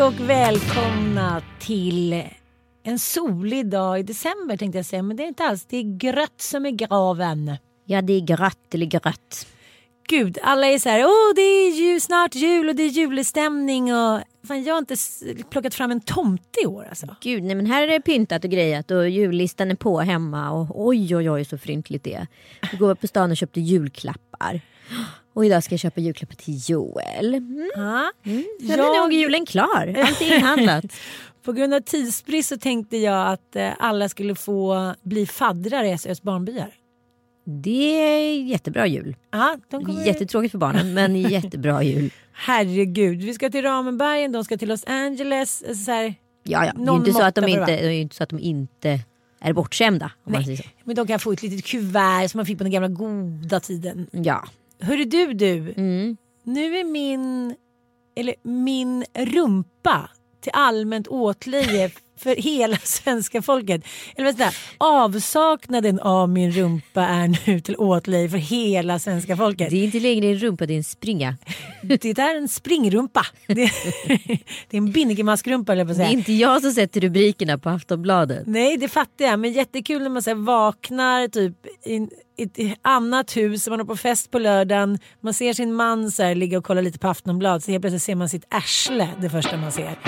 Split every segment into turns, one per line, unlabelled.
Hej och välkomna till en solig dag i december tänkte jag säga. Men det är inte alls. Det är grött som är graven.
Ja, det är grött eller grött.
Gud, alla är så här. Åh, det är ju snart jul och det är julestämning och fan, jag har inte plockat fram en tomte i år alltså.
Gud, nej men här är det pyntat och grejat och jullistan är på hemma och oj oj oj så fryntligt det är. Vi går på stan och köpte julklappar. Och idag ska jag köpa julklappar till Joel. Mm.
Ja.
Sen är nog julen klar. Allt är inhandlat.
På grund av tidsbrist så tänkte jag att eh, alla skulle få bli faddrar i SÖS barnbyar.
Det är jättebra jul.
Ja, de kommer...
Jättetråkigt för barnen men jättebra jul.
Herregud, vi ska till Ramenbergen, de ska till Los Angeles. alltså Så här,
Ja, ja. Det är inte så att de inte,
det
är inte så att de inte är bortskämda. Om man säger så.
men de kan få ett litet kuvert som man fick på den gamla goda tiden.
Ja.
Hörru du du,
Mm.
nu är min, eller min rumpa till allmänt åtlöje för hela svenska folket. Eller vad säger avsaknaden av min rumpa är nu till åtlöje för hela svenska folket.
Det är inte längre en rumpa, det är en springa.
Det är en springrumpa. Det, det är en binnikemask-rumpa eller på att
Det
säga.
är inte jag som sätter rubrikerna på Aftonbladet.
Nej det fattar jag men jättekul när man så vaknar typ i ett annat hus, man är på fest på lördagen, man ser sin man så här, ligga och kolla lite på Aftonbladet så helt plötsligt ser man sitt arsle det första man ser.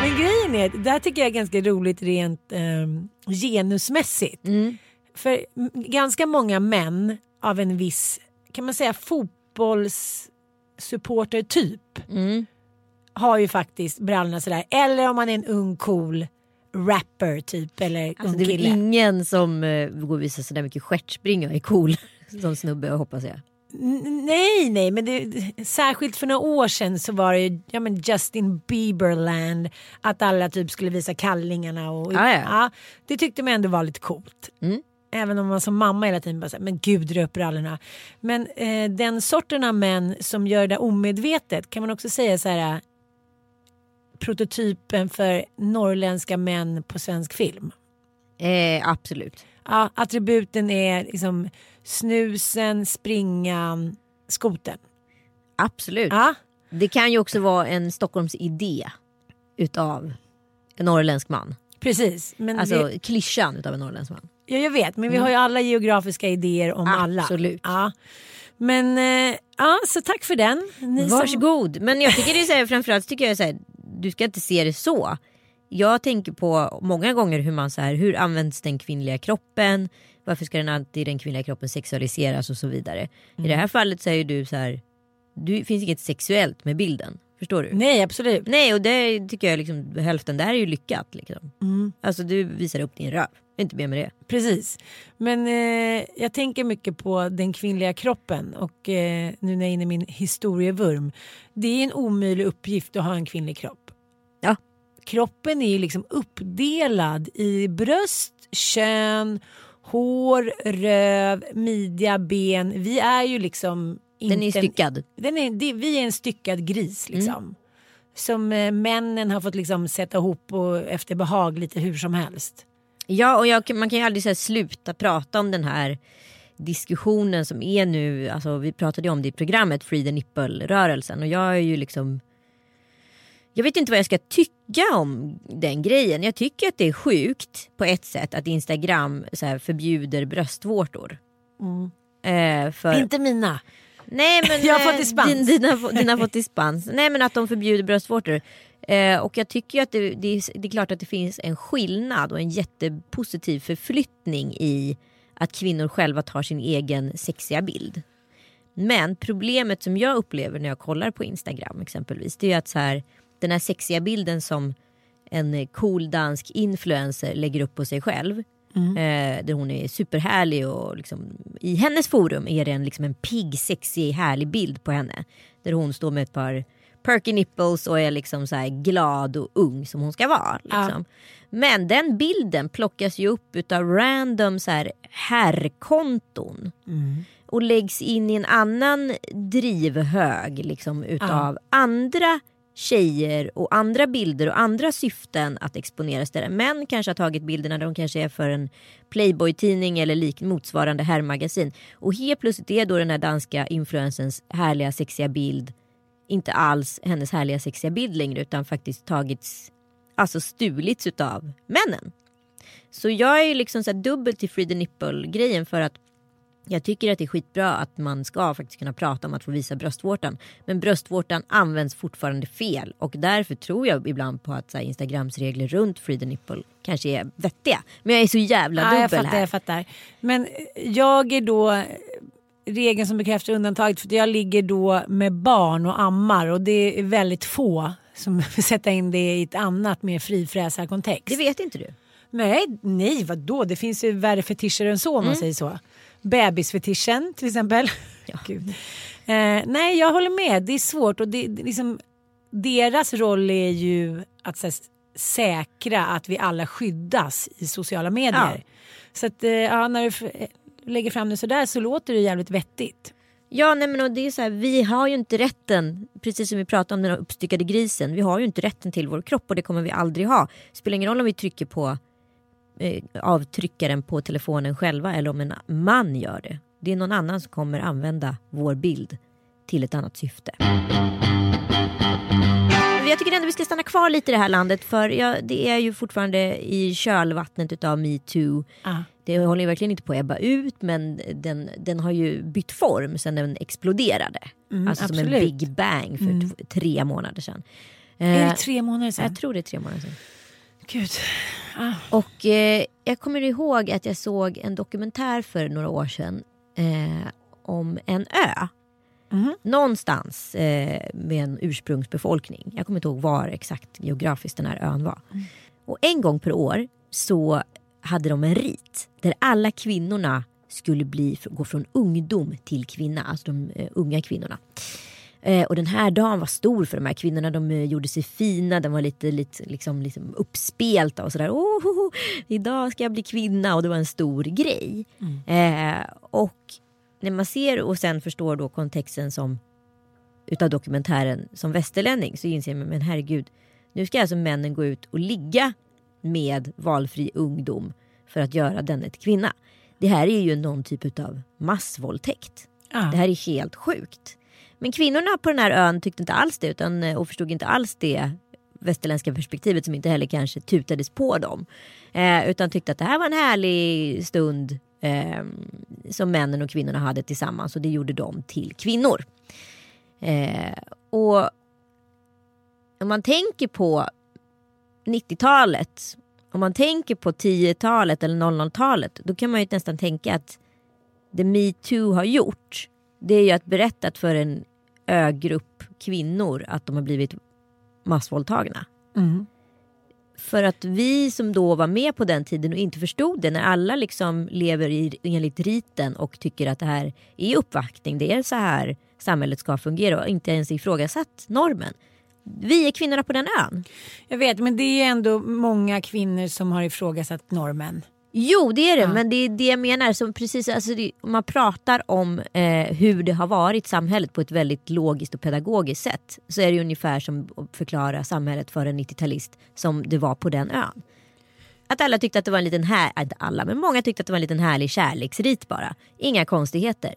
Men grejen är, det här tycker jag är ganska roligt rent eh, genusmässigt. För m- ganska många män av en viss, kan man säga fotbollssupporter-typ har ju faktiskt brallorna sådär. Eller om man är en ung cool rapper typ eller
Alltså,
ung
det är väl ingen som uh, går och visar sådär mycket stjärtspringa är cool som snubbe hoppas jag.
N- Nej, nej, men det, särskilt för några år sedan så var det ju ja, men Justin Bieberland. Att alla typ skulle visa kallingarna. Och,
Ja, ja.
det tyckte man ändå var lite coolt.
Mm.
Även om man som mamma hela tiden bara säger men gud dra upp brallorna. Men eh, den sorten av män som gör det omedvetet kan man också säga så här. Prototypen för norrländska män på svensk film.
Eh, absolut.
Ja, attributen är liksom snusen, springan, skoten.
Absolut.
Ja,
Det kan ju också vara en Stockholms idé utav en norrländsk man.
precis. Men
Alltså
det,
klyschan utav en norrländsk man.
ja, jag vet, men vi har ju alla geografiska idéer om alla.
Absolut.
Ja. Men eh, ja, så tack för den. Ni som-
Varsågod. Men jag tycker det är så här, framförallt tycker jag så här, du ska inte se det så. Jag tänker på många gånger hur man så här, hur används den kvinnliga kroppen? Varför ska den alltid den kvinnliga kroppen sexualiseras och så vidare. I det här fallet så är ju du så här, det finns inget sexuellt med bilden. Förstår du?
Nej, absolut.
Nej och det tycker jag liksom hälften där är ju lyckat. Liksom.
Mm.
Alltså du visar upp din röv. Inte mer med det.
Precis. Men eh, jag tänker mycket på den kvinnliga kroppen och eh, nu när jag är inne i min historievurm. Det är en omöjlig uppgift att ha en kvinnlig kropp.
Ja.
Kroppen är ju liksom uppdelad i bröst, kön, hår, röv, midja, ben. Vi är ju liksom
Den är
inte-
styckad.
Den är, det, vi är en styckad gris liksom.
Mm.
Som eh, männen har fått liksom sätta ihop och efter behag lite hur som helst.
Ja och jag, man kan ju aldrig så här, sluta prata om den här diskussionen som är nu. Alltså, vi pratade ju om det i programmet Free the Nipple-rörelsen och jag är ju liksom jag vet inte vad jag ska tycka om den grejen. Jag tycker att det är sjukt på ett sätt att Instagram så här, förbjuder bröstvårtor. Eh, för...
Inte mina.
Nej men
Jag har fått
eh,
dispens.
Din, dina, dina har fått dispens. Nej men att de förbjuder bröstvårtor. Eh, och jag tycker ju att det, det, är, det är klart att det finns en skillnad och en jättepositiv förflyttning i att kvinnor själva tar sin egen sexiga bild. Men problemet som jag upplever när jag kollar på Instagram exempelvis det är att så här, den här sexiga bilden som en cool dansk influencer lägger upp på sig själv. Eh, där hon är superhärlig och liksom, i hennes forum är det en, liksom en pigg, sexig, härlig bild på henne. Där hon står med ett par perky nipples och är liksom så glad och ung som hon ska vara. Liksom. Men den bilden plockas ju upp utav random så här herrkonton. Och läggs in i en annan drivhög liksom, utav andra tjejer och andra bilder och andra syften att exponeras där män kanske har tagit bilderna där de kanske är för en Playboy-tidning eller lik motsvarande herrmagasin. Och helt plötsligt är då den här danska influensens härliga sexiga bild inte alls hennes härliga sexiga bild längre utan faktiskt tagits, alltså stulits utav männen. Så jag är ju liksom så här dubbelt till Free the Nipple grejen för att jag tycker att det är skitbra att man ska faktiskt kunna prata om att få visa bröstvårtan. Men bröstvårtan används fortfarande fel och därför tror jag ibland på att så här, Instagrams regler runt Free the Nipple kanske är vettiga. Men jag är så jävla
Ja,
dubbel
jag fattar,
här.
jag fattar. Men jag är då regeln som bekräftar undantaget för jag ligger då med barn och ammar och det är väldigt få som vill sätta in det i ett annat mer frifräsarkontext.
Det vet inte du.
Nej, nej vadå? Det finns ju värre fetischer än så om
Mm.
man säger så. Bebisfetischen till exempel. Gud. Eh, nej, jag håller med. Det är svårt och det, det, liksom, deras roll är ju att här, säkra att vi alla skyddas i sociala medier. Så att, eh, ja, när du eh, lägger fram det sådär så låter det jävligt vettigt.
Ja nej men och det är så här, vi har ju inte rätten, precis som vi pratade om den uppstyckade grisen, vi har ju inte rätten till vår kropp och det kommer vi aldrig ha. Spelar ingen roll om vi trycker på avtryckaren på telefonen själva eller om en man gör det. Det är någon annan som kommer använda vår bild till ett annat syfte. Jag tycker ändå vi ska stanna kvar lite i det här landet för ja, det är ju fortfarande i kölvattnet utav metoo.
Ah.
Det håller ju verkligen inte på att ebba ut men den, den har ju bytt form sen den exploderade. alltså som en
Mm, absolut.
big bang för t- tre månader sedan.
Är
Eh,
det tre månader sedan?
jag tror det är tre månader sedan.
Gud.
Och eh, jag kommer ihåg att jag såg en dokumentär för några år sedan eh, om en ö. Någonstans eh, med en ursprungsbefolkning. Jag kommer inte ihåg var exakt geografiskt den här ön var. Och en gång per år så hade de en rit där alla kvinnorna skulle bli, gå från ungdom till kvinna, alltså de eh, unga kvinnorna. Eh, och den här dagen var stor för de här kvinnorna. De eh, gjorde sig fina, de var lite, lite, liksom, liksom uppspelta och sådär. Oh, oh, oh, idag ska jag bli kvinna och det var en stor grej. Eh, och när man ser och sen förstår då kontexten som utav dokumentären som västerlänning så inser man men herregud nu ska alltså männen gå ut och ligga med valfri ungdom för att göra den till kvinna. Det här är ju någon typ av massvåldtäkt.
Ja.
Det här är helt sjukt. Men kvinnorna på den här ön tyckte inte alls det utan, eh, och förstod inte alls det västerländska perspektivet som inte heller kanske tutades på dem. Eh, utan tyckte att det här var en härlig stund eh, som männen och kvinnorna hade tillsammans och det gjorde dem till kvinnor. Eh, och om man tänker på 90-talet, om man tänker på 10-talet eller 00-talet, då kan man ju nästan tänka att det metoo har gjort, det är ju att berätta för en ögrupp kvinnor att de har blivit massvåldtagna. För att vi som då var med på den tiden och inte förstod det, när alla liksom lever i, enligt riten och tycker att det här är uppvaktning, det är så här samhället ska fungera och inte ens ifrågasatt normen. Vi är kvinnorna på den ön.
Jag vet, men det är ändå många kvinnor som har ifrågasatt normen.
Jo det är det men det är det jag menar. Som precis, alltså det, man pratar om eh, hur det har varit samhället på ett väldigt logiskt och pedagogiskt sätt. Så är det ungefär som att förklara samhället för en 90-talist som det var på den ön. Att alla tyckte att det var en liten här, inte alla men många tyckte att det var en liten härlig kärleksrit bara. Inga konstigheter.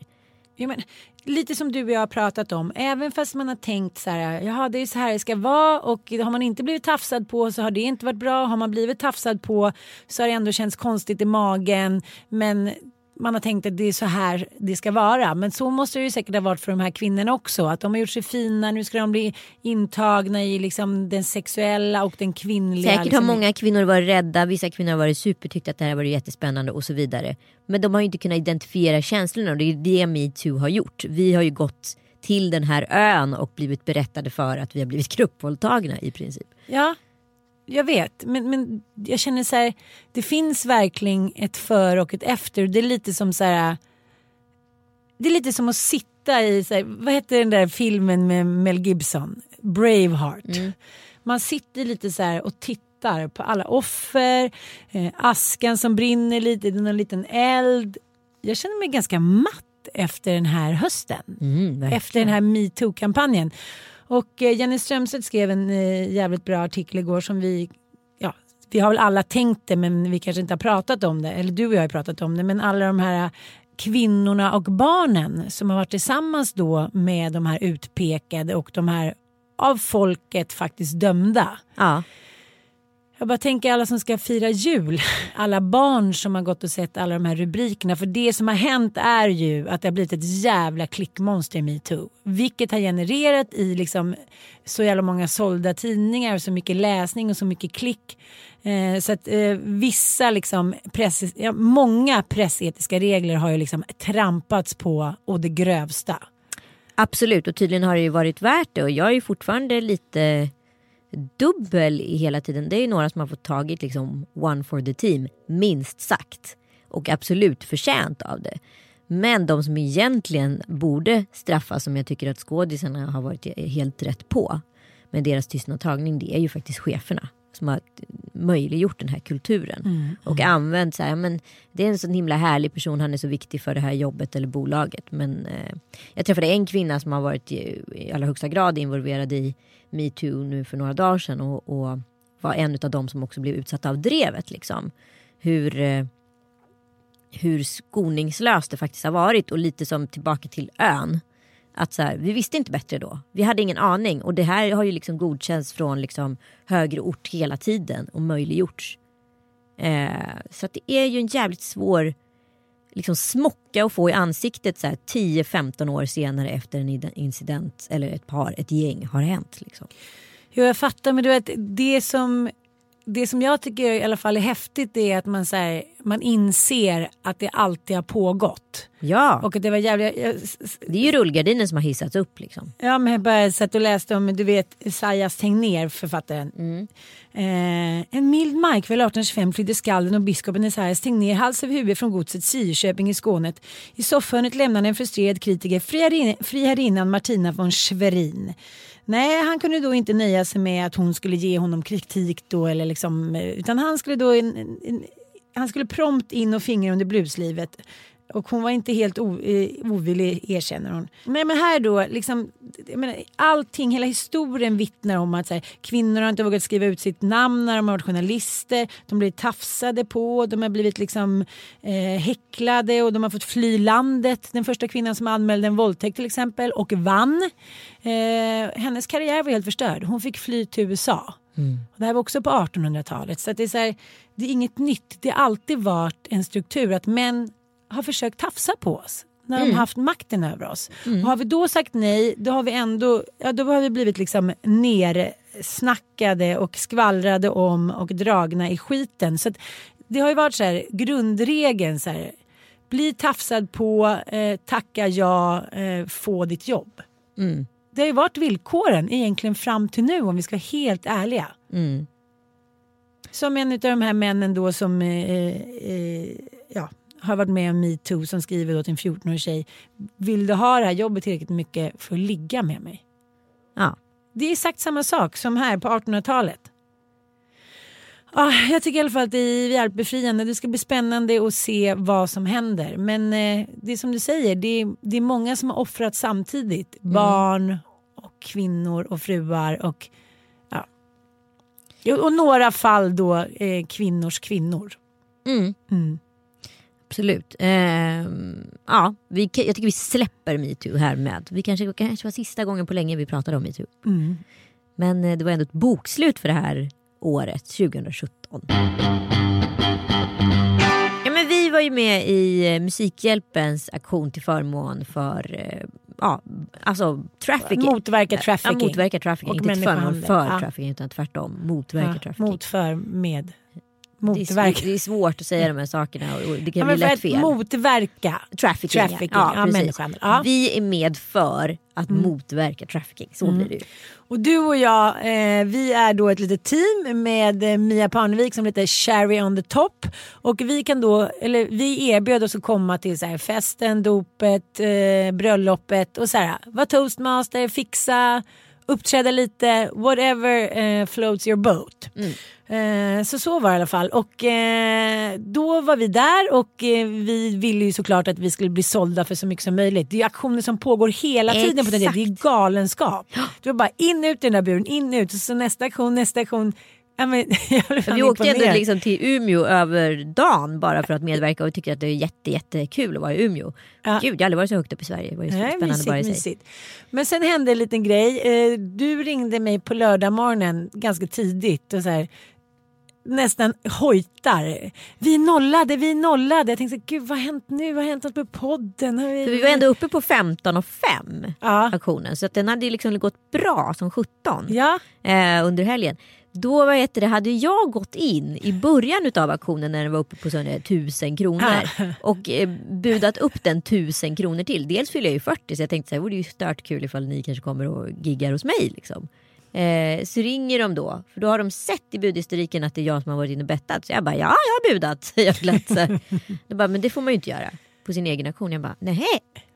Ja, men, lite som du och jag har pratat om, även fast man har tänkt så här, jaha det är så här det ska vara och har man inte blivit tafsad på så har det inte varit bra. Har man blivit tafsad på så har det ändå känts konstigt i magen. Men man har tänkt att det är så här det ska vara. Men så måste det ju säkert ha varit för de här kvinnorna också. Att de har gjort sig fina, nu ska de bli intagna i liksom den sexuella och den kvinnliga.
Säkert
liksom.
har många kvinnor varit rädda, vissa kvinnor har varit super, tyckt att det här var jättespännande och så vidare. Men de har ju inte kunnat identifiera känslorna och det är det metoo har gjort. Vi har ju gått till den här ön och blivit berättade för att vi har blivit gruppvåldtagna i princip.
Ja, jag vet, men, men jag känner så här, det finns verkligen ett för och ett efter. Det är lite som så här, det är lite som att sitta i, så här, vad heter den där filmen med Mel Gibson? Braveheart. Man sitter lite så här och tittar på alla offer, eh, askan som brinner lite, det är någon liten eld. Jag känner mig ganska matt efter den här hösten. efter den här metoo-kampanjen. Och eh, Jenny Strömstedt skrev en eh, jävligt bra artikel igår som vi, ja, vi har väl alla tänkt det men vi kanske inte har pratat om det. Eller du och jag har pratat om det. Men alla de här kvinnorna och barnen som har varit tillsammans då med de här utpekade och de här av folket faktiskt dömda.
Ja.
Jag bara tänker alla som ska fira jul. Alla barn som har gått och sett alla de här rubrikerna. För det som har hänt är ju att det har blivit ett jävla klickmonster i metoo. Vilket har genererat i liksom så jävla många sålda tidningar, så mycket läsning och så mycket klick. Eh, så att eh, vissa liksom press, ja, många pressetiska regler har ju liksom trampats på och det grövsta.
Absolut och tydligen har det ju varit värt det och jag är ju fortfarande lite dubbel hela tiden. Det är ju några som har fått tagit liksom one for the team, minst sagt. Och absolut förtjänt av det. Men de som egentligen borde straffas som jag tycker att skådisarna har varit helt rätt på med deras tystnadtagning det är ju faktiskt cheferna som har möjliggjort den här kulturen. Och använt så här, men det är en sån himla härlig person, han är så viktig för det här jobbet eller bolaget. Men eh, jag träffade en kvinna som har varit i, i allra högsta grad involverad i metoo nu för några dagar sedan och, och var en av dem som också blev utsatta av drevet. Liksom. Hur, eh, hur skoningslöst det faktiskt har varit och lite som tillbaka till ön. Att så här, vi visste inte bättre då. Vi hade ingen aning och det här har ju liksom godkänts från liksom högre ort hela tiden och möjliggjorts. Eh, så att det är ju en jävligt svår liksom smocka att få i ansiktet 10-15 år senare efter en incident eller ett par, ett gäng har hänt. Liksom.
Jo, jag fattar, men du vet, det som, det som jag tycker i alla fall är häftigt är att man, så här, man inser att det alltid har pågått.
Ja,
Och att det var jävligt... Jag,
det är ju rullgardinen som har hissats upp. Liksom.
ja, men jag bara satt och läste om, du vet, Esaias Tegnér, författaren. Eh, en mild markväll 1825 flydde skalden och biskopen Esaias Tegnér hals över huvud från godset Sierköping i Skåne. I soffhörnet lämnade en frustrerad kritiker friherrin- friherrinnan Martina von Schwerin. Nej, han kunde då inte nöja sig med att hon skulle ge honom kritik då eller liksom, eh, utan han skulle då in, in, han skulle prompt in och fingra under bluslivet. Och hon var inte helt o, eh, ovillig erkänner hon. Nej men här då, liksom, menar, allting, hela historien vittnar om att här, kvinnor har inte vågat skriva ut sitt namn när de har varit journalister. De blir tafsade på, de har blivit liksom eh, häcklade och de har fått fly landet. Den första kvinnan som anmälde en våldtäkt till exempel och vann. Eh, hennes karriär var helt förstörd. Hon fick fly till USA. Och det här var också på 1800-talet. Så det, är så här, det är inget nytt. Det har alltid varit en struktur att män har försökt tafsa på oss när de har haft makten över oss. Och har vi då sagt nej, då har vi ändå, ja, då har vi blivit liksom nersnackade och skvallrade om och dragna i skiten. Så det har ju varit så här, grundregeln så här, bli tafsad på, eh, tacka ja, eh, få ditt jobb. Det har ju varit villkoren egentligen fram till nu om vi ska vara helt ärliga. Som en av de här männen då som eh, eh, ja, har varit med om metoo som skriver då till en 14-årig tjej. Vill du ha det här jobbet tillräckligt mycket för att ligga med mig?
Ja.
Det är exakt samma sak som här på 1800-talet. Ah, jag tycker i alla fall att det är hjälpbefriande. Det ska bli spännande att se vad som händer. Men eh, det är som du säger, det är, det är många som har offrat samtidigt.
Mm.
Barn och kvinnor och fruar och ja. Och några fall då eh, kvinnors kvinnor.
Mm. Absolut. Ehm, ja, vi, jag tycker vi släpper metoo här med. Vi kanske, kanske var sista gången på länge vi pratade om metoo.
Mm.
Men eh, det var ändå ett bokslut för det här året, 2017. Ja, men vi var ju med i eh, Musikhjälpens aktion till förmån för eh, ja, alltså trafficking.
Motverka trafficking.
Ja, motverka trafficking.
Och
inte till förmån för
Ja.
trafficking utan tvärtom. Motverka
Ja,
trafficking.
mot för med.
Det, är
Motverka.
svårt, det är svårt att säga de här sakerna och det kan
Ja,
bli lätt
att
fel.
motverka
Trafficking,
trafficking.
ja,
Ja,
precis.
Ja. Mm.
Vi är med för att motverka trafficking. Så blir det ju.
Och du och jag, eh, vi är då ett litet team med eh, Mia Parnevik som heter Cherry on the top. Och vi kan då, eller vi erbjöd oss att komma till så här, festen, dopet, eh, bröllopet och så här, vara toastmaster, fixa, uppträda lite, whatever eh, floats your boat. Eh, så så var det i alla fall. Och eh, då var vi där och eh, vi ville ju såklart att vi skulle bli sålda för så mycket som möjligt. Det är ju aktioner som pågår hela tiden på den
Exakt.
Det är galenskap. Det var bara in ut i den där buren, in ut och så nästa aktion, nästa aktion. Ja, men,
Vi åkte ändå liksom till Umeå över dagen bara för att medverka och tycker att det är jätte, jättekul att vara i Umeå.
Ja.
Gud, jag har aldrig varit så högt upp i Sverige. Det var ju
Nej,
spännande
mysigt,
bara i sig.
mysigt. Men sen hände en liten grej. Eh, Du ringde mig på lördag morgonen ganska tidigt och så här, nästan hojtar. Vi nollade, vi nollade. Jag tänkte, gud vad har hänt nu? Vad har hänt med podden? Har
För vi var ändå uppe på 15 och 5
Ja.
aktionen så att den hade liksom gått bra som 17
Ja,
eh, under helgen. Då vad heter det, hade jag gått in i början av aktionen när den var uppe på sån där 1000 kronor och eh, budat upp den 1000 kronor till. Dels fyller jag ju 40 så jag tänkte så här, vore det ju stört kul ifall ni kanske kommer och giggar hos mig. Liksom. Eh, så ringer de då, för då har de sett i budhistoriken att det är jag som har varit inne och bettat. Så jag bara, ja jag har budat, säger jag glatt. Så. De bara, men det får man ju inte göra på sin egen aktion. Jag bara, nej.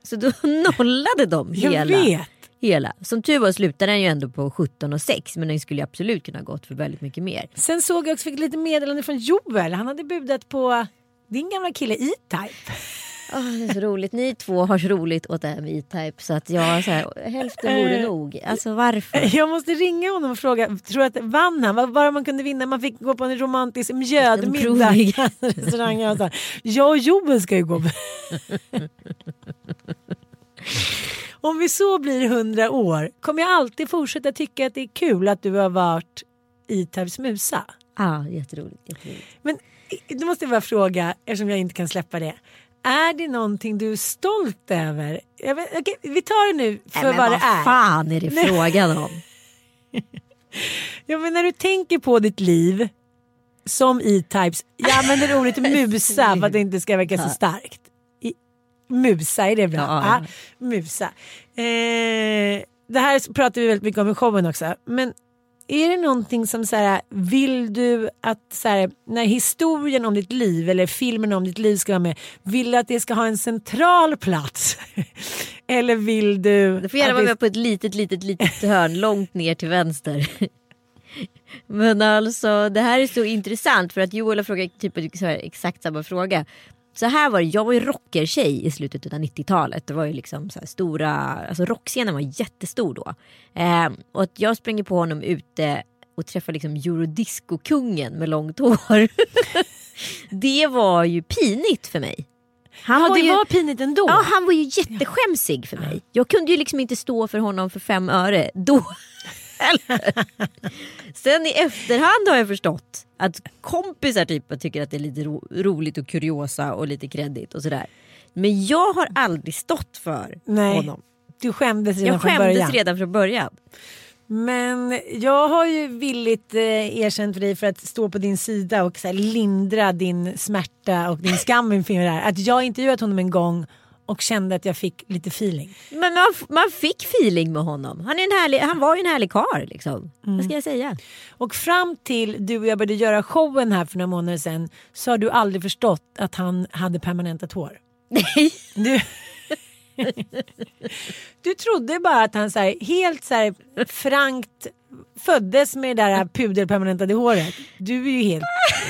Så då nollade de
jag
hela.
vet.
Hela. Som tur var slutade den ju ändå på 17 och 6 men den skulle absolut kunna gått för väldigt mycket mer.
Sen såg jag också fick lite meddelande från Joel. Han hade budat på din gamla kille E-Type.
Oh, det är så roligt. Ni två har så roligt åt det här med E-Type så att jag så här, hälften vore
Eh,
nog. Alltså varför?
Jag måste ringa honom och fråga, tror att vann han? Vad var man kunde vinna? Man fick gå på en romantisk mjödmiddag. Restaurang. Jag och Joel ska ju gå. Om vi så blir hundra år, kommer jag alltid fortsätta tycka att det är kul att du har varit E-Types musa?
Ja, jätteroligt. jätteroligt.
Men då måste jag bara fråga, eftersom jag inte kan släppa det. Är det någonting du är stolt över? Vet, okej, vi tar det nu för
Nej, men
vad
vad
det är.
fan är det
Nej.
frågan om?
Ja, men när du tänker på ditt liv som E-Types, jag använder ordet musa för att det inte ska verka så starkt. Musa, är det bra?
Ja,
Ja,
ja.
musa. Eh, det här pratar vi väldigt mycket om i showen också. Men är det någonting som så här, vill du att så här, när historien om ditt liv eller filmen om ditt liv ska vara med, vill du att det ska ha en central plats? eller vill du...
Du får gärna vara
det-
med på ett litet, litet, litet hörn långt ner till vänster. Men alltså det här är så intressant för att Joel har frågat typ så här, exakt samma fråga. Så här var det, jag var ju rockertjej i slutet av 90-talet. Det var ju liksom så stora, alltså rockscenen var jättestor då. Eh, och att jag springer på honom ute och träffar liksom eurodisco-kungen med långt hår. det var ju pinigt för mig. Han
Ja,
var
det
ju,
var pinigt ändå.
Ja, han var ju jätteskämsig för mig. Jag kunde ju liksom inte stå för honom för fem öre då. heller. Sen i efterhand har jag förstått att kompisar typ tycker att det är lite ro roligt och kuriosa och lite kreddigt och sådär. Men jag har aldrig stått för
Nej,
honom.
du skämdes redan
Jag
från
skämdes
början.
redan från början.
Men jag har ju villigt eh, erkänt för dig för att stå på din sida och så här, lindra din smärta och din skam inför det här. Att jag intervjuat honom en gång och kände att jag fick lite feeling.
Men man, man fick feeling med honom. Han, är en härlig, han var ju en härlig karl liksom. Vad ska jag säga?
Och fram till du och jag började göra showen här för några månader sedan så har du aldrig förstått att han hade permanentat hår.
Nej.
Du, du trodde bara att han så här, helt så här, frankt föddes med det där pudelpermanentade håret. Du är ju helt,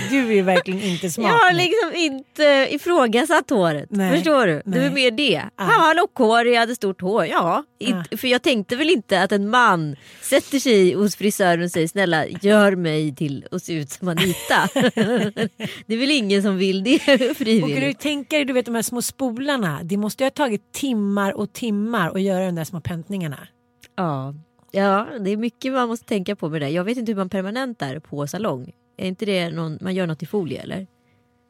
du är ju verkligen inte smart.
Jag har liksom inte ifrågasatt håret.
Nej.
Förstår du?
Nej.
var mer det. Han har lockhår, jag hade stort hår. Ja, inte- för jag tänkte väl inte att en man sätter sig hos frisören och säger snälla gör mig till att se ut som Anita. det är väl ingen som vill det
Och kan du
frivilligt.
tänka dig, du vet de här små spolarna. Det måste ju ha tagit timmar och timmar att göra de där små pöntningarna.
Ja. Ja, det är mycket man måste tänka på med det. Jag vet inte hur man permanentar på salong. Är inte det någon, man gör något i folie eller?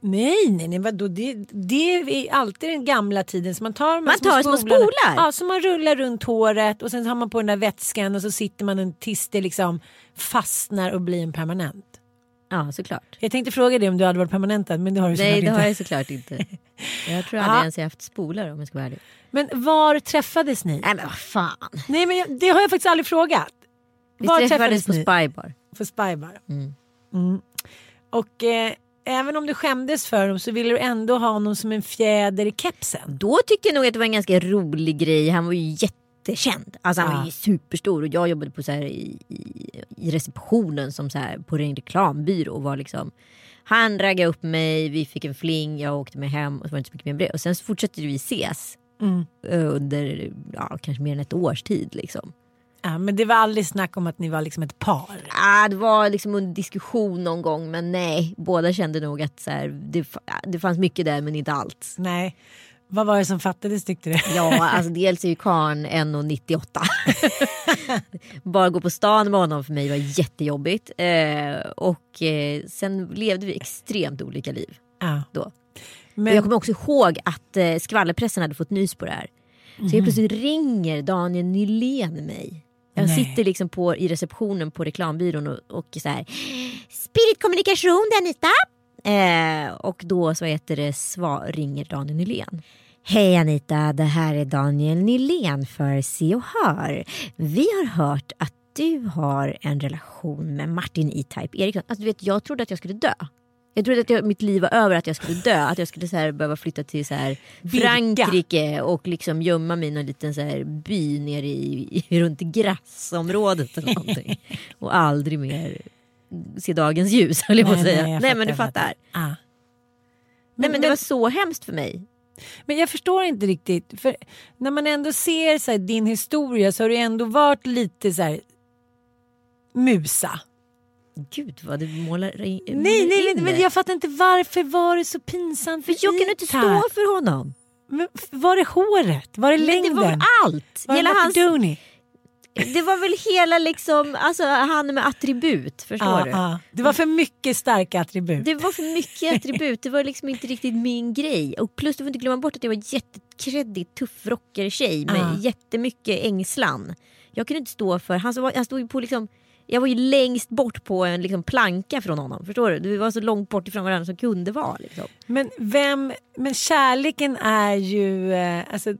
Nej, nej, nej vadå? Det, det är alltid den gamla tiden. Så man tar, de
Man tar små
spolarna.
spolar?
Ja, så man rullar runt håret och sen har man på den där vätskan och så sitter man en tills det liksom fastnar och blir en permanent.
Ja, såklart.
Jag tänkte fråga dig om du hade varit permanentad men det har du
Nej,
såklart
det har
inte.
jag såklart inte. Jag tror aldrig ens jag haft spolar om jag ska vara ärlig.
Men var träffades ni?
Nej men vad fan.
Nej men jag, det har jag faktiskt aldrig frågat.
Vi
var
träffades på
ni?
Spybar.
För Spybar.
Mm.
Mm. Och eh, även om du skämdes för dem så ville du ändå ha honom som en fjäder i kepsen.
Då tyckte jag nog att det var en ganska rolig grej. Han var ju jättekänd. Alltså han
Ja.
var ju superstor och jag jobbade på så här i, i, i receptionen som så här på en reklambyrå och var liksom han raggade upp mig, vi fick en fling, jag åkte med hem och så var det inte så mycket mer med det. Och sen så fortsatte vi ses
Mm.
eh, under ja, kanske mer än ett års tid. Liksom.
Ja, men det var aldrig snack om att ni var liksom ett par.
Ah, det var liksom under diskussion någon gång men nej, båda kände nog att så här, det, det fanns mycket där men inte allt.
Nej. Vad var det som fattades tyckte du?
Ja, alltså dels är ju karln 1,98. Bara gå på stan med honom för mig var jättejobbigt. Eh, och eh, sen levde vi extremt olika liv
Ja.
då. Och
Men,
jag kommer också ihåg att eh, skvallerpressen hade fått nys på det här. Så helt plötsligt ringer Daniel Nylén mig. Jag
Nej.
sitter liksom på, i receptionen på reklambyrån och, och så här. Spirit kommunikation, det är Anita. Eh, och då så heter det svar, ringer Daniel Nylén. Hej Anita, det här är Daniel Nylén för Se och Hör. Vi har hört att du har en relation med Martin E-Type Eriksson. Alltså, du vet, jag trodde att jag skulle dö. Jag trodde att jag, mitt liv var över, att jag skulle dö. Att jag skulle så här, behöva flytta till så här. Frankrike och liksom gömma mig i någon liten så här, by nere i, i, runt grassområdet eller någonting. och aldrig mer se dagens ljus höll jag på att säga. Nej,
jag
men du fattar.
Ja.
Nej,
Men,
men det var så hemskt för mig.
men jag förstår inte riktigt. För när man ändå ser så här, din historia så har du ändå varit lite så här musa.
Gud vad du målar in
Nej, nej, nej,
in
men
det.
jag fattar inte varför var det så pinsamt
För jag kan inte stå för honom.
Men var det håret? Var det
Men
längden?
det var allt.
Var det
Hela hans? Det var väl hela liksom, alltså han med attribut. Förstår
Ja,
du?
ja. Det var för mycket starka attribut.
Det var för mycket attribut, det var liksom inte riktigt min grej. Och plus du får inte glömma bort att jag var jättekreddig tuff rockertjej med
Ja.
jättemycket ängslan. Jag kunde inte stå för, han, så- han stod ju på liksom jag var ju längst bort på en liksom planka från honom. Förstår du? Vi var så långt bort ifrån varandra som kunde vara. Liksom.
Men vem, men kärleken är ju, eh, alltså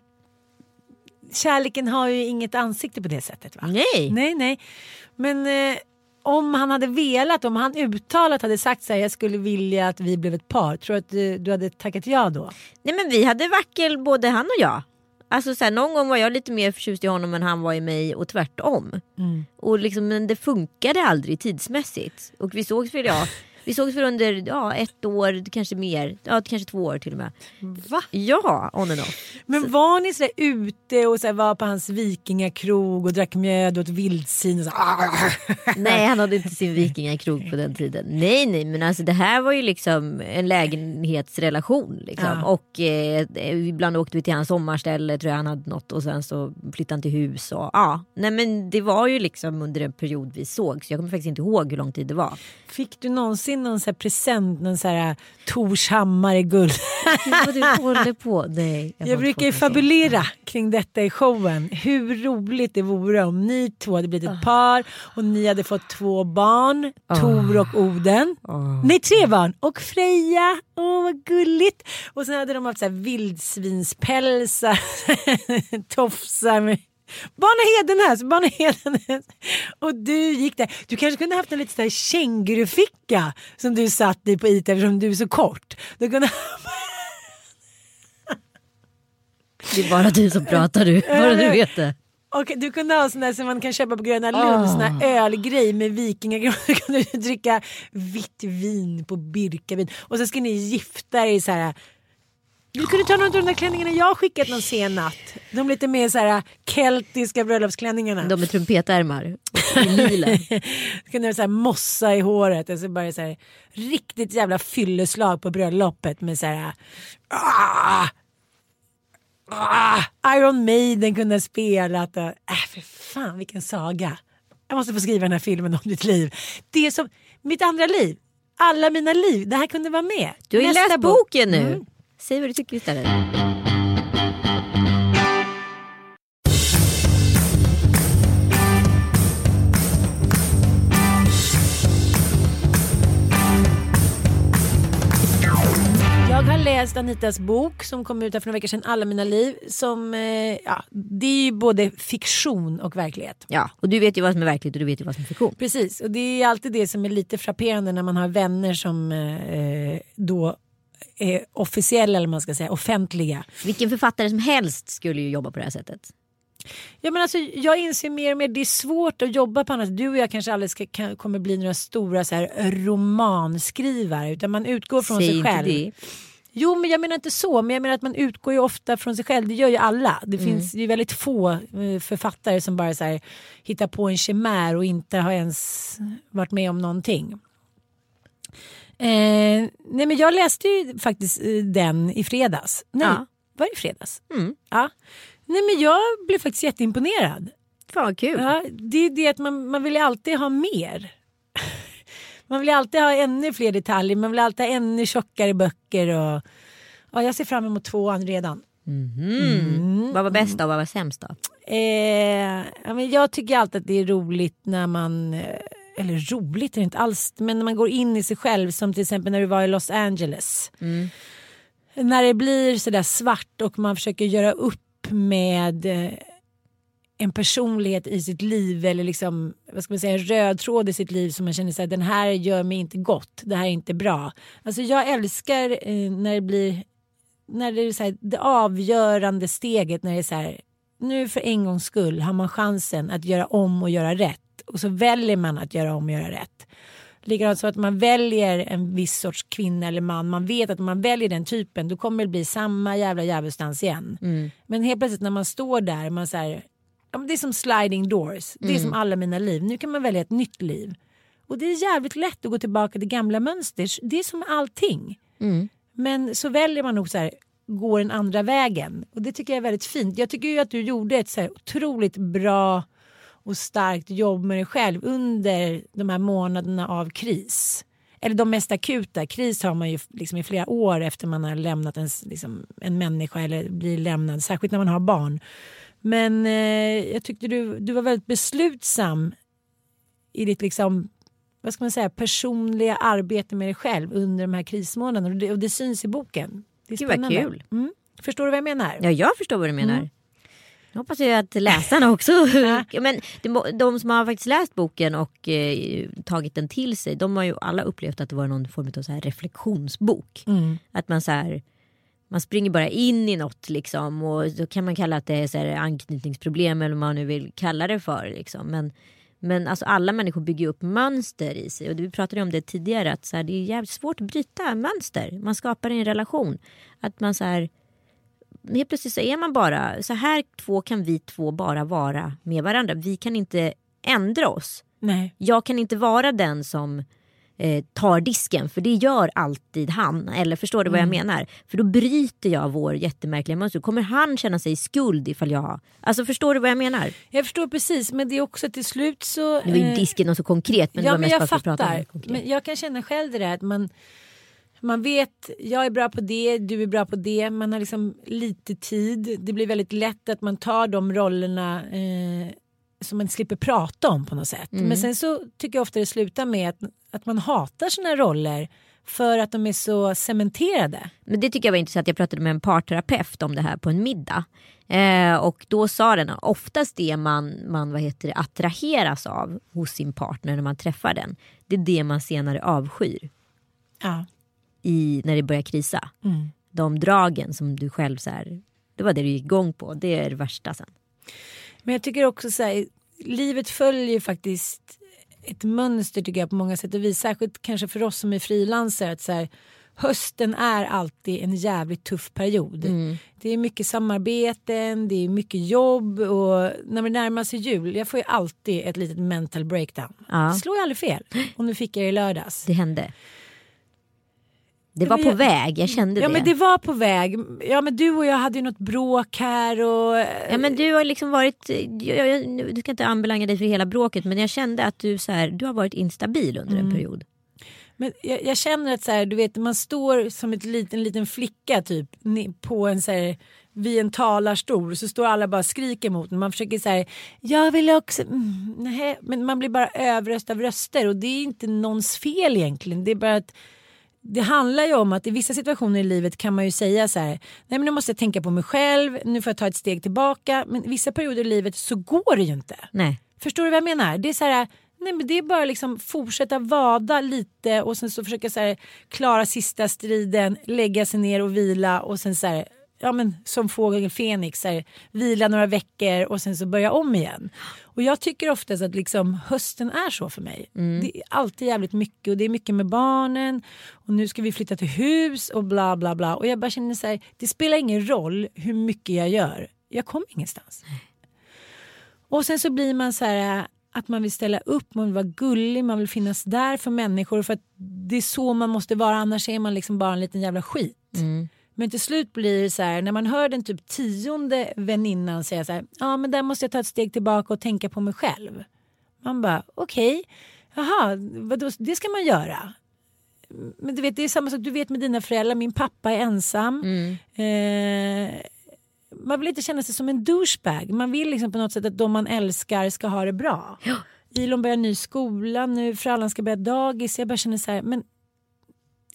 kärleken har ju inget ansikte på det sättet va?
Nej.
Nej, nej. Men eh, om han hade velat, om han uttalat hade sagt så här, jag skulle vilja att vi blev ett par. Tror du att du, du hade tackat ja då?
Nej men vi hade vackel både han och jag. Alltså så här, någon gång var jag lite mer förtjust i honom än han var i mig och tvärtom. Och liksom, men det funkade aldrig tidsmässigt. Och vi sågs väl ja, vi sågs för under ja, ett år, kanske mer. Ja, kanske två år till och med.
Va?
Ja, on and off.
Men var ni så där ute och så här, var på hans vikingakrog och drack mjöd och åt vildsvin och så
Nej han hade inte sin vikingakrog på den tiden. Nej nej men alltså det här var ju liksom en lägenhetsrelation. Liksom.
Ja.
Och eh, ibland åkte vi till hans sommarställe tror jag han hade något och sen så flyttade han till hus. Och, ja. Nej men det var ju liksom under en period vi såg så jag kommer faktiskt inte ihåg hur lång tid det var.
Fick du någonsin någon så present, någon så här Tors hammare i guld?
Vad du håller på. Nej,
Jag,
har
brukar fabulera kring detta i showen. Hur roligt det vore om ni två hade blivit ett par och ni hade fått två barn, Tor och Oden. Nej, tre barn. Och Freja. Åh, vad gulligt. Och sen hade de haft så här vildsvinspälsar, tofsar med Barna Hedenäs, Barna Hedenäs. Och du gick där. Du kanske kunde haft en lite så här känguruficka som du satt i på IT eftersom du är så kort. Du kunde
Det är bara du som pratar du. Bara du vet det.
Och du kunde ha sån där som man kan köpa på Gröna Lund, sån här ölgrej med vikingagröna. Du kunde dricka vitt vin på birkavin. Och så ska ni gifta er i så här du kunde ta någon av de där klänningarna jag skickat någon sen natt. De lite mer så här keltiska bröllopsklänningarna.
De med trumpetärmar.
Du kunde ha så här mossa i håret. Och så bara så här, riktigt jävla fylleslag på bröllopet med så här. Ah, ah, Iron Maiden kunde ha spelat. Och, äh, för fan vilken saga. Jag måste få skriva den här filmen om ditt liv. Det är som mitt andra liv. Alla mina liv. Det här kunde vara med.
Du har ju läst
bok.
boken nu.
Mm.
Säg vad du tycker istället.
Jag har läst Anitas bok som kom ut här för några veckor sedan, Alla mina liv. Som, eh, ja, det är ju både fiktion och verklighet.
Ja, och du vet ju vad som är verkligt och du vet ju vad som är fiktion.
Precis, och det är alltid det som är lite frapperande när man har vänner som eh, då är officiella eller man ska säga offentliga.
Vilken författare som helst skulle ju jobba på det här sättet.
Ja, men alltså, jag inser mer och mer det är svårt att jobba på annat sätt. Du och jag kanske aldrig ska, kan, kommer bli några stora så här, romanskrivare utan man utgår från
Säg
sig själv.
det.
Jo men jag menar inte så, men jag menar att man utgår ju ofta från sig själv. Det gör ju alla. Det finns ju väldigt få eh, författare som bara så här, hittar på en chimär och inte har ens varit med om någonting. Eh, nej men jag läste ju faktiskt eh, den i fredags. Nej,
Ja.
var det i fredags?
Mm.
Ja. Nej men jag blev faktiskt jätteimponerad.
Fan vad kul.
Ja, det är det att man, man vill ju alltid ha mer. Man vill ju alltid ha ännu fler detaljer, man vill alltid ha ännu tjockare böcker. Och, ja, jag ser fram emot tvåan redan.
Mm. Vad var bäst då? Vad var sämst då?
Eh, ja, men jag tycker alltid att det är roligt när man, eh, eller roligt är det inte alls, men när man går in i sig själv som till exempel när du var i Los Angeles. När det blir sådär svart och man försöker göra upp med eh, en personlighet i sitt liv eller liksom, vad ska man säga, en röd tråd i sitt liv som man känner att den här gör mig inte gott, det här är inte bra. Alltså jag älskar eh, när det blir när det är så här, det avgörande steget när det är så här, nu för en gångs skull har man chansen att göra om och göra rätt och så väljer man att göra om och göra rätt. Likadant så att man väljer en viss sorts kvinna eller man, man vet att om man väljer den typen då kommer det bli samma jävla djävulsdans igen. Men helt plötsligt när man står där, man så här, det är som sliding doors, det är som alla mina liv, nu kan man välja ett nytt liv. Och det är jävligt lätt att gå tillbaka till gamla mönster, det är som allting. Men så väljer man nog så här, går den andra vägen. Och det tycker jag är väldigt fint. Jag tycker ju att du gjorde ett så här otroligt bra och starkt jobb med dig själv under de här månaderna av kris. Eller de mest akuta. Kris har man ju liksom i flera år efter man har lämnat en, liksom, en människa eller blir lämnad. Särskilt när man har barn. Men eh, jag tyckte du, du var väldigt beslutsam i ditt liksom vad ska man säga, personliga arbete med dig själv under de här krismånaderna. Och det, och det syns i boken. Det är
Gud, vad kul.
Mm. Förstår du vad jag menar?
Ja, jag förstår vad du menar.
Mm.
Jag hoppas ju att läsarna också... Men de, de som har faktiskt läst boken och eh, tagit den till sig, de har ju alla upplevt att det var någon form av så här reflektionsbok.
Mm.
Att man så här, man springer bara in i något liksom och då kan man kalla att det är så här anknytningsproblem eller vad man nu vill kalla det för. Liksom. Men, men alltså alla människor bygger upp mönster i sig och vi pratade om det tidigare att så här, det är jävligt svårt att bryta mönster. Man skapar en relation. Att man så här, helt plötsligt så är man bara, så här två kan vi två bara vara med varandra. Vi kan inte ändra oss.
Nej.
Jag kan inte vara den som eh, tar disken för det gör alltid han. Eller förstår du vad jag menar? För då bryter jag vår jättemärkliga mönster. Kommer han känna sig skuld ifall jag... Alltså förstår du vad jag menar?
Jag förstår precis men det är också till slut så...
Nu var ju
eh,
disken något så konkret men det
ja
var
men jag
bara för att prata om det.
Men jag kan känna själv det där att man, man vet, jag är bra på det, du är bra på det, man har liksom lite tid. Det blir väldigt lätt att man tar de rollerna eh, som man slipper prata om på något sätt.
Mm.
Men sen så tycker jag ofta det slutar med att, att man hatar sina roller för att de är så cementerade.
Men det tycker jag var intressant. Jag pratade med en parterapeut om det här på en middag. Eh, och då sa den oftast det man, man vad heter det, attraheras av hos sin partner när man träffar den. Det är det man senare avskyr
Ja.
I, när det börjar krisa.
Mm.
De dragen som du själv så här, det var det du gick igång på. Det är det värsta sen.
Men jag tycker också så här, livet följer faktiskt ett mönster tycker jag på många sätt och vis. Särskilt kanske för oss som är frilansare. Att så här, hösten är alltid en jävligt tuff period.
Mm.
Det är mycket samarbeten, det är mycket jobb och när det närmar sig jul, jag får ju alltid ett litet mental breakdown.
Ja.
Det slår ju aldrig fel. Och nu fick jag det i lördags.
Det hände. Det
Ja,
var på väg, jag kände
Ja
det.
men det var på väg. Ja men du och jag hade ju något bråk här och...
Ja men du har liksom varit, jag, jag, du ska inte anbelanga dig för hela bråket men jag kände att du, så här, du har varit instabil under
Mm.
en period.
Men jag, jag känner att så här, du vet, man står som ett liten, en liten flicka typ på en så här, vid en talarstol så står alla bara och skriker mot en. Man försöker så här, jag vill också, mm, nej. men man blir bara överröst av röster och det är inte någons fel egentligen. Det är bara att det handlar ju om att i vissa situationer i livet kan man ju säga så här, nej men nu måste jag tänka på mig själv, nu får jag ta ett steg tillbaka. Men i vissa perioder i livet så går det ju inte.
Nej.
Förstår du vad jag menar? Det är så här, nej men det är bara liksom fortsätta vada lite och sen så försöka så här, klara sista striden, lägga sig ner och vila och sen så här, ja men som fågeln Fenix, här, vila några veckor och sen så börja om igen. Och jag tycker oftast att liksom hösten är så för mig. Det är alltid jävligt mycket och det är mycket med barnen och nu ska vi flytta till hus och bla bla bla och jag bara känner så här, det spelar ingen roll hur mycket jag gör. Jag kommer ingenstans. Och sen så blir man så här att man vill ställa upp, man vill vara gullig, man vill finnas där för människor för att det är så man måste vara annars är man liksom bara en liten jävla skit. Men till slut blir det så här när man hör den typ tionde väninnan säga så här, ja men där måste jag ta ett steg tillbaka och tänka på mig själv. Man bara okej, jaha, vadå, det ska man göra. Men du vet det är samma sak, du vet med dina föräldrar, min pappa är ensam. Eh, man vill inte känna sig som en douchebag. Man vill liksom på något sätt att de man älskar ska ha det bra. Ilon börjar ny skola nu, Frallan ska börja dagis. Jag bara känner så här, men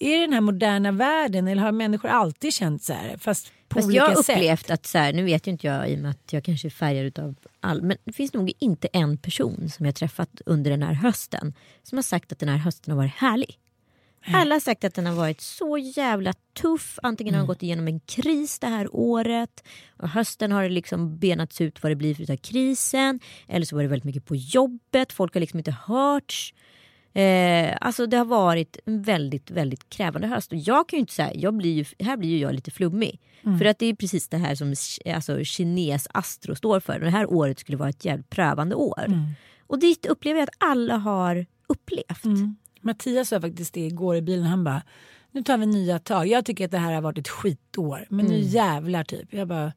är det den här moderna världen eller har människor alltid känt så här? Fast på
Fast
olika
jag har
sätt.
upplevt att, så här, nu vet ju inte jag i och med att jag kanske är färgad utav all, men det finns nog inte en person som jag träffat under den här hösten som har sagt att den här hösten har varit härlig. Alla har sagt att den har varit så jävla tuff. Antingen har de gått igenom en kris det här året. Och hösten har det liksom benats ut vad det blir för av krisen. Eller så var det väldigt mycket på jobbet. Folk har liksom inte hörts. Eh, alltså det har varit en väldigt, väldigt krävande höst. Och jag kan ju inte säga, jag blir ju, här blir ju jag lite flummig. För att det är precis det här som alltså, kines astro står för. Det här året skulle vara ett jävligt prövande år. Och det upplever jag att alla har upplevt.
Mattias sa faktiskt det igår i bilen. Han bara, nu tar vi nya tag. Jag tycker att det här har varit ett skitår. Men nu jävlar typ. Jag bara,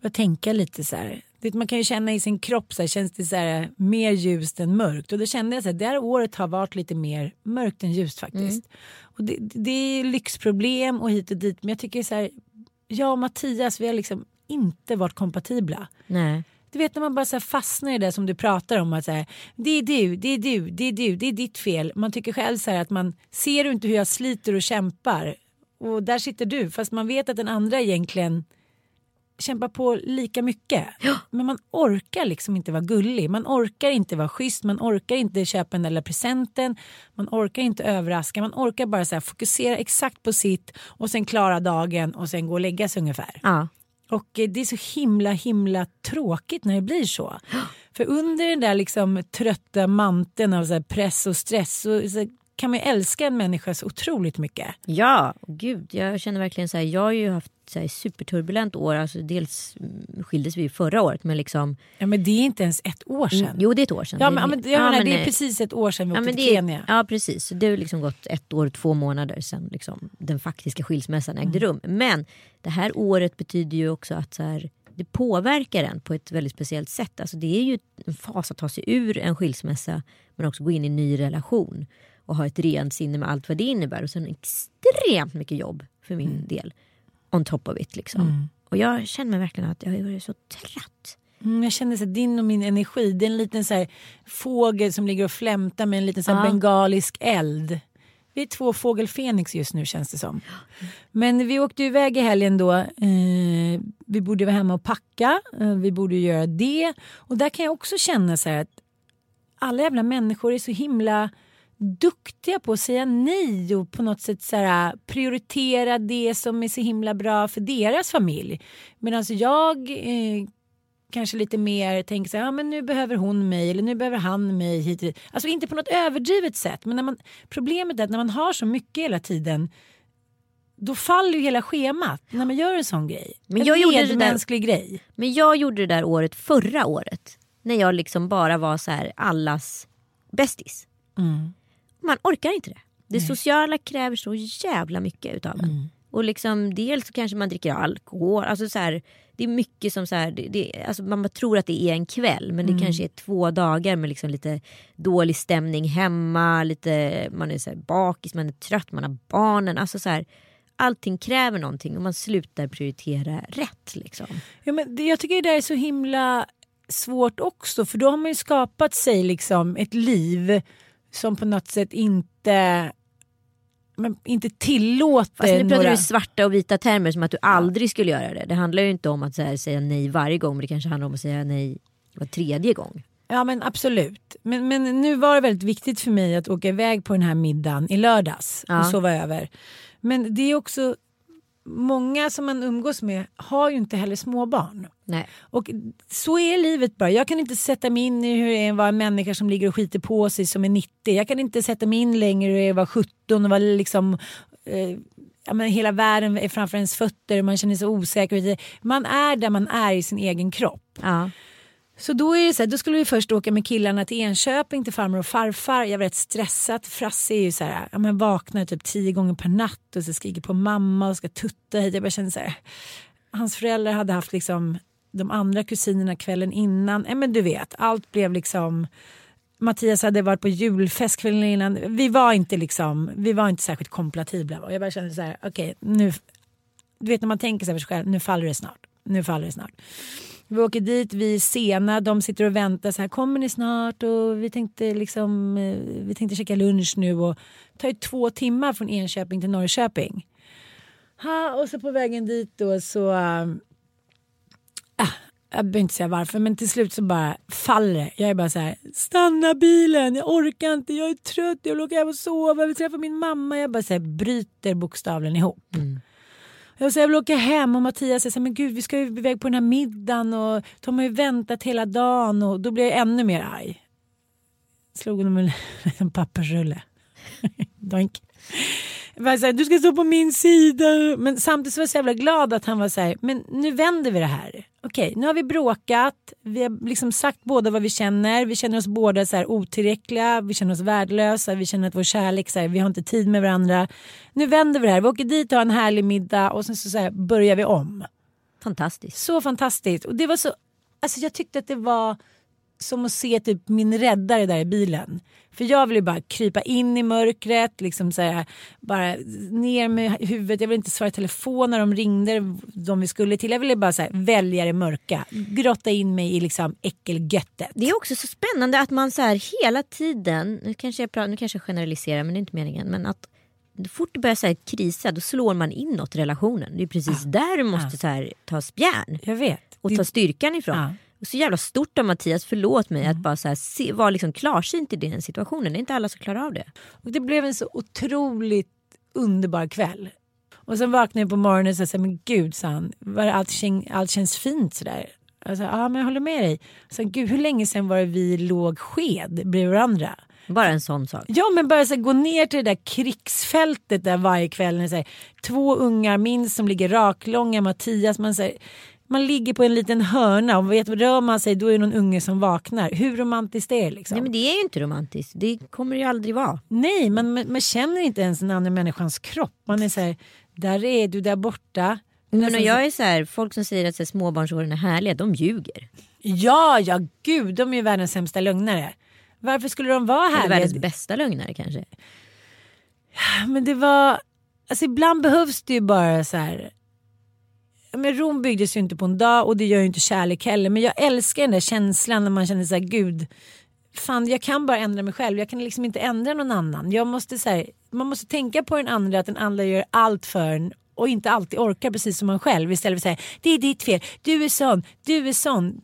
jag tänka lite så här. Man kan ju känna i sin kropp så här, känns det så här, mer ljust än mörkt. Och då kände jag så här, det här året har varit lite mer mörkt än ljust faktiskt. Och det, det är lyxproblem och hit och dit. Men jag tycker så här, jag och Mattias vi har liksom inte varit kompatibla.
Nej.
Du vet när man bara så fastnar i det som du pratar om. Att så här, det är du, det är du, det är du, det är ditt fel. Man tycker själv så här att man ser du inte hur jag sliter och kämpar. Och där sitter du. Fast man vet att den andra egentligen kämpar på lika mycket. Men man orkar liksom inte vara gullig. Man orkar inte vara schysst. Man orkar inte köpa den där presenten. Man orkar inte överraska. Man orkar bara så fokusera exakt på sitt och sen klara dagen och sen gå och lägga sig ungefär.
Ja.
Och eh, det är så himla himla tråkigt när det blir så. För under den där liksom trötta manteln av så press och stress så, så kan man ju älska en människa så otroligt mycket.
Ja, gud. Jag känner verkligen så här, jag har ju haft så här, superturbulent år. Alltså, dels mm, skildes vi förra året men liksom.
Ja men det är inte ens ett år sedan.
Mm, jo det är ett år sedan.
Ja
Det
men,
mer-
men, jag menar, det är
eh,
precis ett år sedan vi
Ja,
åkte
men
till
det,
Kenya.
ja precis, det har liksom gått ett år och två månader sedan liksom, den faktiska skilsmässan ägde
Mm.
rum. Men det här året betyder ju också att så här, det påverkar en på ett väldigt speciellt sätt. Alltså, det är ju en fas att ta sig ur en skilsmässa men också gå in i en ny relation och ha ett rent sinne med allt vad det innebär. Och sen extremt mycket jobb för min
Mm.
del. On top of it liksom. Och jag känner mig verkligen att jag är så trött.
Mm, jag känner här, din och min energi, det är en liten så här, fågel som ligger och flämtar med en liten så här,
Ja.
bengalisk eld. Vi är två fågel Fenix just nu känns det som. Men vi åkte iväg i helgen då. Eh, vi borde vara hemma och packa. Eh, vi borde göra det. Och där kan jag också känna så här att alla jävla människor är så himla duktiga på att säga nej och på något sätt så här, prioritera det som är så himla bra för deras familj. Medan jag eh, kanske lite mer tänker så här, ja men nu behöver hon mig eller nu behöver han mig hit. Alltså inte på något överdrivet sätt men när man, problemet är att när man har så mycket hela tiden då faller ju hela schemat när man gör en sån grej.
Men
en
jag gjorde det där-
grej.
Men jag gjorde det där året förra året. När jag liksom bara var så här allas bästis.
Mm.
Man orkar inte det. Det sociala kräver så jävla mycket utav en.
Mm.
Och liksom, dels så kanske man dricker alkohol. Alltså så här, det är mycket som så här, det, det, alltså man tror att det är en kväll men det
Mm.
kanske är två dagar med liksom lite dålig stämning hemma. Lite, man är så här bakis, man är trött, man har barnen. Alltså så här, allting kräver någonting och man slutar prioritera rätt. Liksom.
Ja, men det, jag tycker det där är så himla svårt också för då har man ju skapat sig liksom ett liv som på något sätt inte men inte tillåter
Fast nu pratar
några...
du svarta och vita termer som att du aldrig skulle göra det. Det handlar ju inte om att här, säga nej varje gång men det kanske handlar om att säga nej var tredje gång.
Ja men absolut. Men, men nu var det väldigt viktigt för mig att åka iväg på den här middagen i lördags
Ja.
och sova över. Men det är också många som man umgås med har ju inte heller småbarn.
Nej.
Och så är livet bara. Jag kan inte sätta mig in i hur det är att vara en människa som ligger och skiter på sig som är 90. Jag kan inte sätta mig in längre hur det är att vara 17 och vara liksom eh, ja, men hela världen är framför ens fötter och man känner sig osäker. Man är där man är i sin egen kropp.
Ja.
Så då, är det så här, då skulle vi först åka med killarna till Enköping till farmor och farfar. Jag var rätt stressad. Frasse är ju så här, ja, men vaknar typ tio gånger per natt och så skriker på mamma och ska tutta hit. Jag bara känner så här, hans föräldrar hade haft liksom de andra kusinerna kvällen innan. Ja, men du vet, allt blev liksom Mattias hade varit på julfest kvällen innan. Vi var inte liksom, vi var inte särskilt kompatibla. Och jag bara kände så här, okej nu, du vet när man tänker sig för sig själv, nu faller det snart. Nu faller det snart. Vi åker dit, vi är sena, de sitter och väntar så här, kommer ni snart? Och vi tänkte liksom, eh, vi tänkte käka lunch nu och det tar ju två timmar från Enköping till Norrköping. Ha, och så på vägen dit då så, äh, jag behöver inte säga varför men till slut så bara faller det. Jag är bara så här, stanna bilen, jag orkar inte, jag är trött, jag vill åka hem och sova, jag vill träffa min mamma. Jag bara så här, bryter bokstavligen ihop. Mm. Jag, säger, jag vill åka hem och Mattias säger men gud vi ska ju iväg på den här middagen och de har ju väntat hela dagen och då blir jag ännu mer arg. Slog honom med en pappersrulle. Doink. Bara så här, du ska stå på min sida. Men samtidigt så var jag så jävla glad att han var så här, men nu vänder vi det här. Okej, nu har vi bråkat. Vi har liksom sagt båda vad vi känner. Vi känner oss båda så här otillräckliga. Vi känner oss värdelösa. Vi känner att vår kärlek, så här, vi har inte tid med varandra. Nu vänder vi det här. Vi åker dit och har en härlig middag och sen så, så här, börjar vi om.
Fantastiskt.
Så fantastiskt. Och det var så, alltså jag tyckte att det var som att se typ min räddare där i bilen. För jag ville bara krypa in i mörkret, liksom så här, bara ner med huvudet. Jag ville inte svara i telefon när de ringde, de vi skulle till. Jag ville bara så här, välja det mörka, grotta in mig i liksom äckelgöttet.
Det är också så spännande att man så här hela tiden, nu kanske jag, pratar, nu kanske jag generaliserar men det är inte meningen, men att fort det börjar så här krisa då slår man inåt relationen. Det är precis där du måste så här, ta spjärn
Jag vet.
och
Det-
ta styrkan ifrån.
Ja.
Så jävla stort av Mattias, förlåt mig, att bara så se, vara liksom klarsynt i den situationen. Det är inte alla som klarar av det.
Och det blev en så otroligt underbar kväll. Och sen vaknade jag på morgonen och sa men gud sa han, var allt, kän- allt känns fint sådär. Jag sa, ja men jag håller med dig. Så, gud hur länge sedan var det vi låg sked bredvid varandra?
Bara en sån sak.
Ja men bara så här, gå ner till det där krigsfältet där varje kväll. Så här, två ungar minst som ligger raklånga, Mattias. Man, så här, man ligger på en liten hörna och vet, rör man sig då är det någon unge som vaknar. Hur romantiskt är det liksom?
Nej men det är ju inte romantiskt. Det kommer det ju aldrig vara.
Nej, man, man, känner inte ens den andra människans kropp. Man är så här, där är du där borta.
Men och jag är så här, folk som säger att så här, småbarnsåren är härliga, de ljuger.
Ja, ja gud, de är ju världens sämsta lögnare. Varför skulle de vara
Eller världens
härliga?
bästa lögnare kanske.
Men det var, alltså ibland behövs det ju bara så här. Men Rom byggdes ju inte på en dag och det gör ju inte kärlek heller. Men jag älskar den där känslan när man känner så här, gud, fan jag kan bara ändra mig själv. Jag kan liksom inte ändra någon annan. Jag måste så här, man måste tänka på den andra, att den andra gör allt för en och inte alltid orkar precis som man själv istället för att säga det är ditt fel, du är sån, du är sån.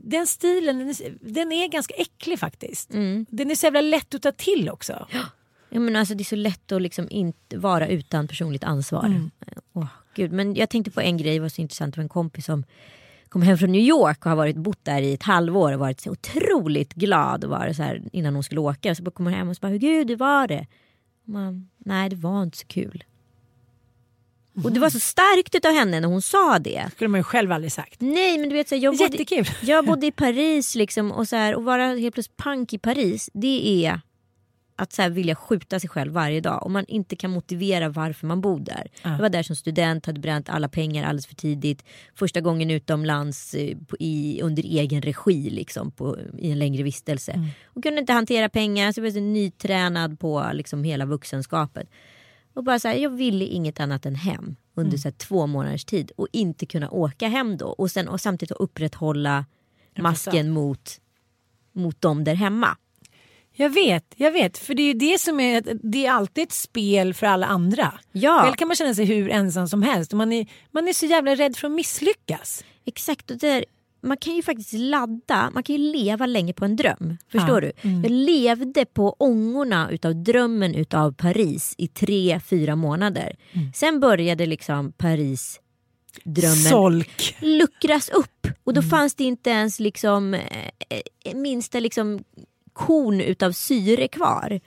Den stilen den är, den är ganska äcklig faktiskt. Den är så jävla lätt att ta till också.
Ja, men alltså, det är så lätt att liksom inte vara utan personligt ansvar.
Mm.
Åh, Gud. Men jag tänkte på en grej, det var så intressant. Det var en kompis som kommer hem från New York och har varit, bott där i ett halvår och varit så otroligt glad och varit så här, innan hon skulle åka. Och så kommer hon hem och så bara, gud hur var det? Och man, Nej det var inte så kul. Och det var så starkt av henne när hon sa det.
skulle man ju själv aldrig sagt.
Nej men du vet så här, jag, bodde,
Jättekul.
jag bodde i Paris liksom och, så här, och vara helt plötsligt pank i Paris. Det är att så här, vilja skjuta sig själv varje dag och man inte kan motivera varför man bor där. Jag var där som student, hade bränt alla pengar alldeles för tidigt. Första gången utomlands eh, på, i, under egen regi liksom, på, i en längre vistelse. Och kunde inte hantera pengar så jag var så nytränad på liksom, hela vuxenskapet. Och bara så här, jag ville inget annat än hem under så här, två månaders tid och inte kunna åka hem då och, sen, och samtidigt upprätthålla masken mot, mot dem där hemma.
Jag vet, jag vet. För det är ju det som är, det är alltid ett spel för alla andra.
Ja.
Själv kan man känna sig hur ensam som helst och man är, man är så jävla rädd för att misslyckas.
Exakt, och där, man kan ju faktiskt ladda, man kan ju leva länge på en dröm. Förstår
Ja,
du? Jag levde på ångorna utav drömmen utav Paris i tre, fyra månader. Sen började liksom Paris drömmen
Solk.
luckras upp och då fanns det inte ens liksom eh, eh, minsta liksom korn utav syre kvar.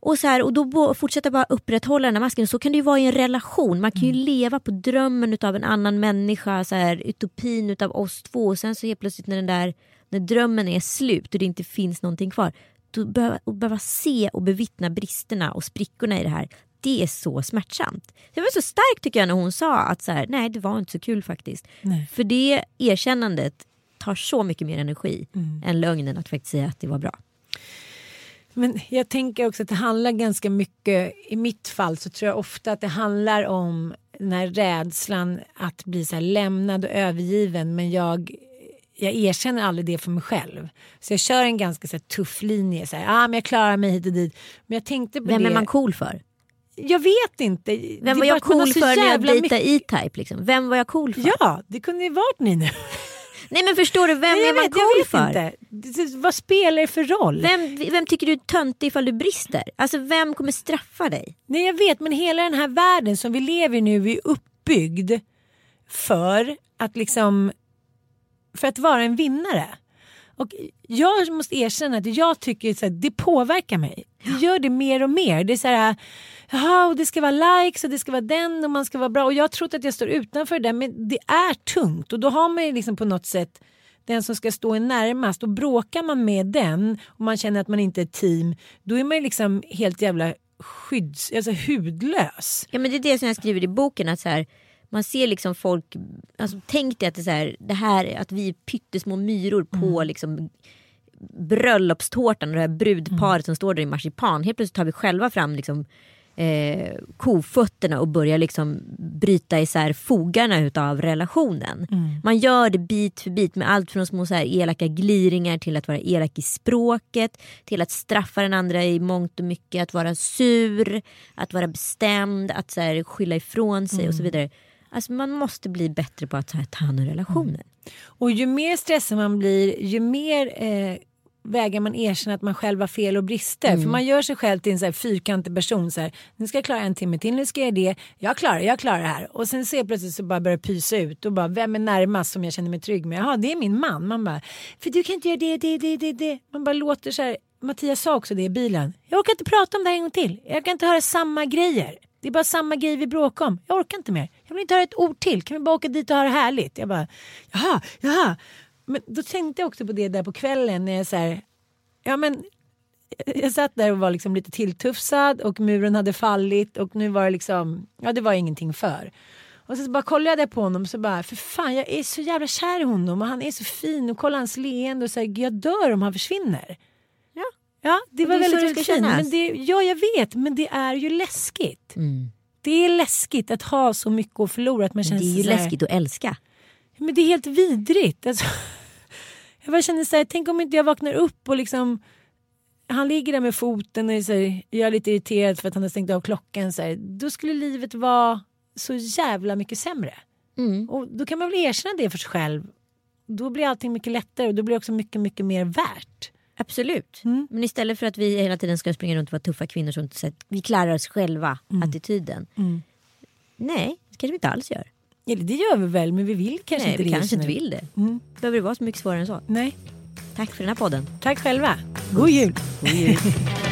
Och, så här, och då fortsätta bara upprätthålla den här masken. Så kan det ju vara i en relation. Man kan ju leva på drömmen utav en annan människa, så här, utopin utav oss två. Och sen så helt plötsligt när den där när drömmen är slut och det inte finns någonting kvar. Då behöva, behöva se och bevittna bristerna och sprickorna i det här. Det är så smärtsamt. Det var så starkt tycker jag när hon sa att så här, nej det var inte så kul faktiskt.
Nej.
För det erkännandet tar så mycket mer energi än lögnen att faktiskt säga att det var bra.
Men jag tänker också att det handlar ganska mycket, i mitt fall så tror jag ofta att det handlar om den här rädslan att bli så lämnad och övergiven men jag jag erkänner aldrig det för mig själv. Så jag kör en ganska så här, tuff linje. Så här, ah, men jag klarar mig hit och dit. Men jag tänkte på
Vem
det.
är man cool för?
Jag vet inte. Det
Vem var
bara
jag cool för när jag dejtade E-Type? Liksom? Vem var jag cool för?
Ja, det kunde ju varit ni nu.
Nej men förstår du, vem
Nej,
är man
vet,
cool för?
inte. Vad spelar det för roll?
Vem, vem tycker du är töntig ifall du brister? Alltså vem kommer straffa dig?
Nej jag vet men hela den här världen som vi lever i nu är uppbyggd för att liksom för att vara en vinnare. Och jag måste erkänna att jag tycker att det påverkar mig. Det gör det mer och mer. Det är så här, jaha, och det ska vara likes och det ska vara den och man ska vara bra. Och jag har trott att jag står utanför det där men det är tungt och då har man ju liksom på något sätt den som ska stå en närmast och bråkar man med den och man känner att man inte är ett team då är man ju liksom helt jävla skydds, alltså hudlös.
Ja men det är det som jag skriver i boken att så här, man ser liksom folk, alltså, tänk dig att det, är så här, det här att vi är pyttesmå myror på liksom bröllopstårtan och det här brudparet som står där i marsipan. Helt plötsligt tar vi själva fram liksom, eh, kofötterna och börjar liksom bryta isär fogarna utav relationen. Man gör det bit för bit med allt från små så här elaka gliringar till att vara elak i språket, till att straffa den andra i mångt och mycket, att vara sur, att vara bestämd, att så här, skylla ifrån sig och så vidare. Alltså man måste bli bättre på att ta hand om relationer.
Och ju mer stressad man blir ju mer eh, vägar man erkänna att man själv har fel och brister. För man gör sig själv till en så här fyrkantig person. Så här, nu ska jag klara en timme till, nu ska jag det. Jag klarar jag klarar det här. Och sen ser plötsligt så bara börjar pysa ut. Och bara, vem är närmast som jag känner mig trygg med? Jaha, det är min man. Man bara, för du kan inte göra det, det, det, det, det. Man bara låter så här. Mattias sa också det i bilen. Jag orkar inte prata om det här en gång till. Jag kan inte höra samma grejer. Det är bara samma grej vi bråkar om. Jag orkar inte mer. Jag vill inte höra ett ord till. Kan vi bara åka dit och ha det härligt? Jag bara, jaha, jaha. Men då tänkte jag också på det där på kvällen när jag så här, ja men jag satt där och var liksom lite tilltufsad och muren hade fallit och nu var det liksom, ja det var ingenting för. Och så bara kollade jag på honom så bara, för fan jag är så jävla kär i honom och han är så fin och kolla hans leende och så här, jag dör om han försvinner.
Ja.
Det var
det
väldigt, väldigt fint. Men det, ja, jag vet, men det är ju läskigt.
Mm.
Det är läskigt att ha så mycket att förlora att man känner
det är ju
så här-
läskigt att älska.
men det är helt vidrigt. Alltså, jag bara känner så här, tänk om inte jag vaknar upp och liksom han ligger där med foten och här, jag är lite irriterad för att han har stängt av klockan. Så här, då skulle livet vara så jävla mycket sämre.
Mm.
Och då kan man väl erkänna det för sig själv. Då blir allting mycket lättare och då blir det också mycket, mycket mer värt.
Absolut.
Mm.
Men istället för att vi hela tiden ska springa runt och vara tuffa kvinnor som sett, vi klarar oss själva,
Mm.
attityden. Nej, det kanske vi inte alls gör.
Eller det gör vi väl men vi vill kanske
Nej,
inte
vi
det
kanske inte vill det. Behöver det vara så mycket svårare än så?
Nej.
Tack för den här podden.
Tack själva. God jul.
God jul.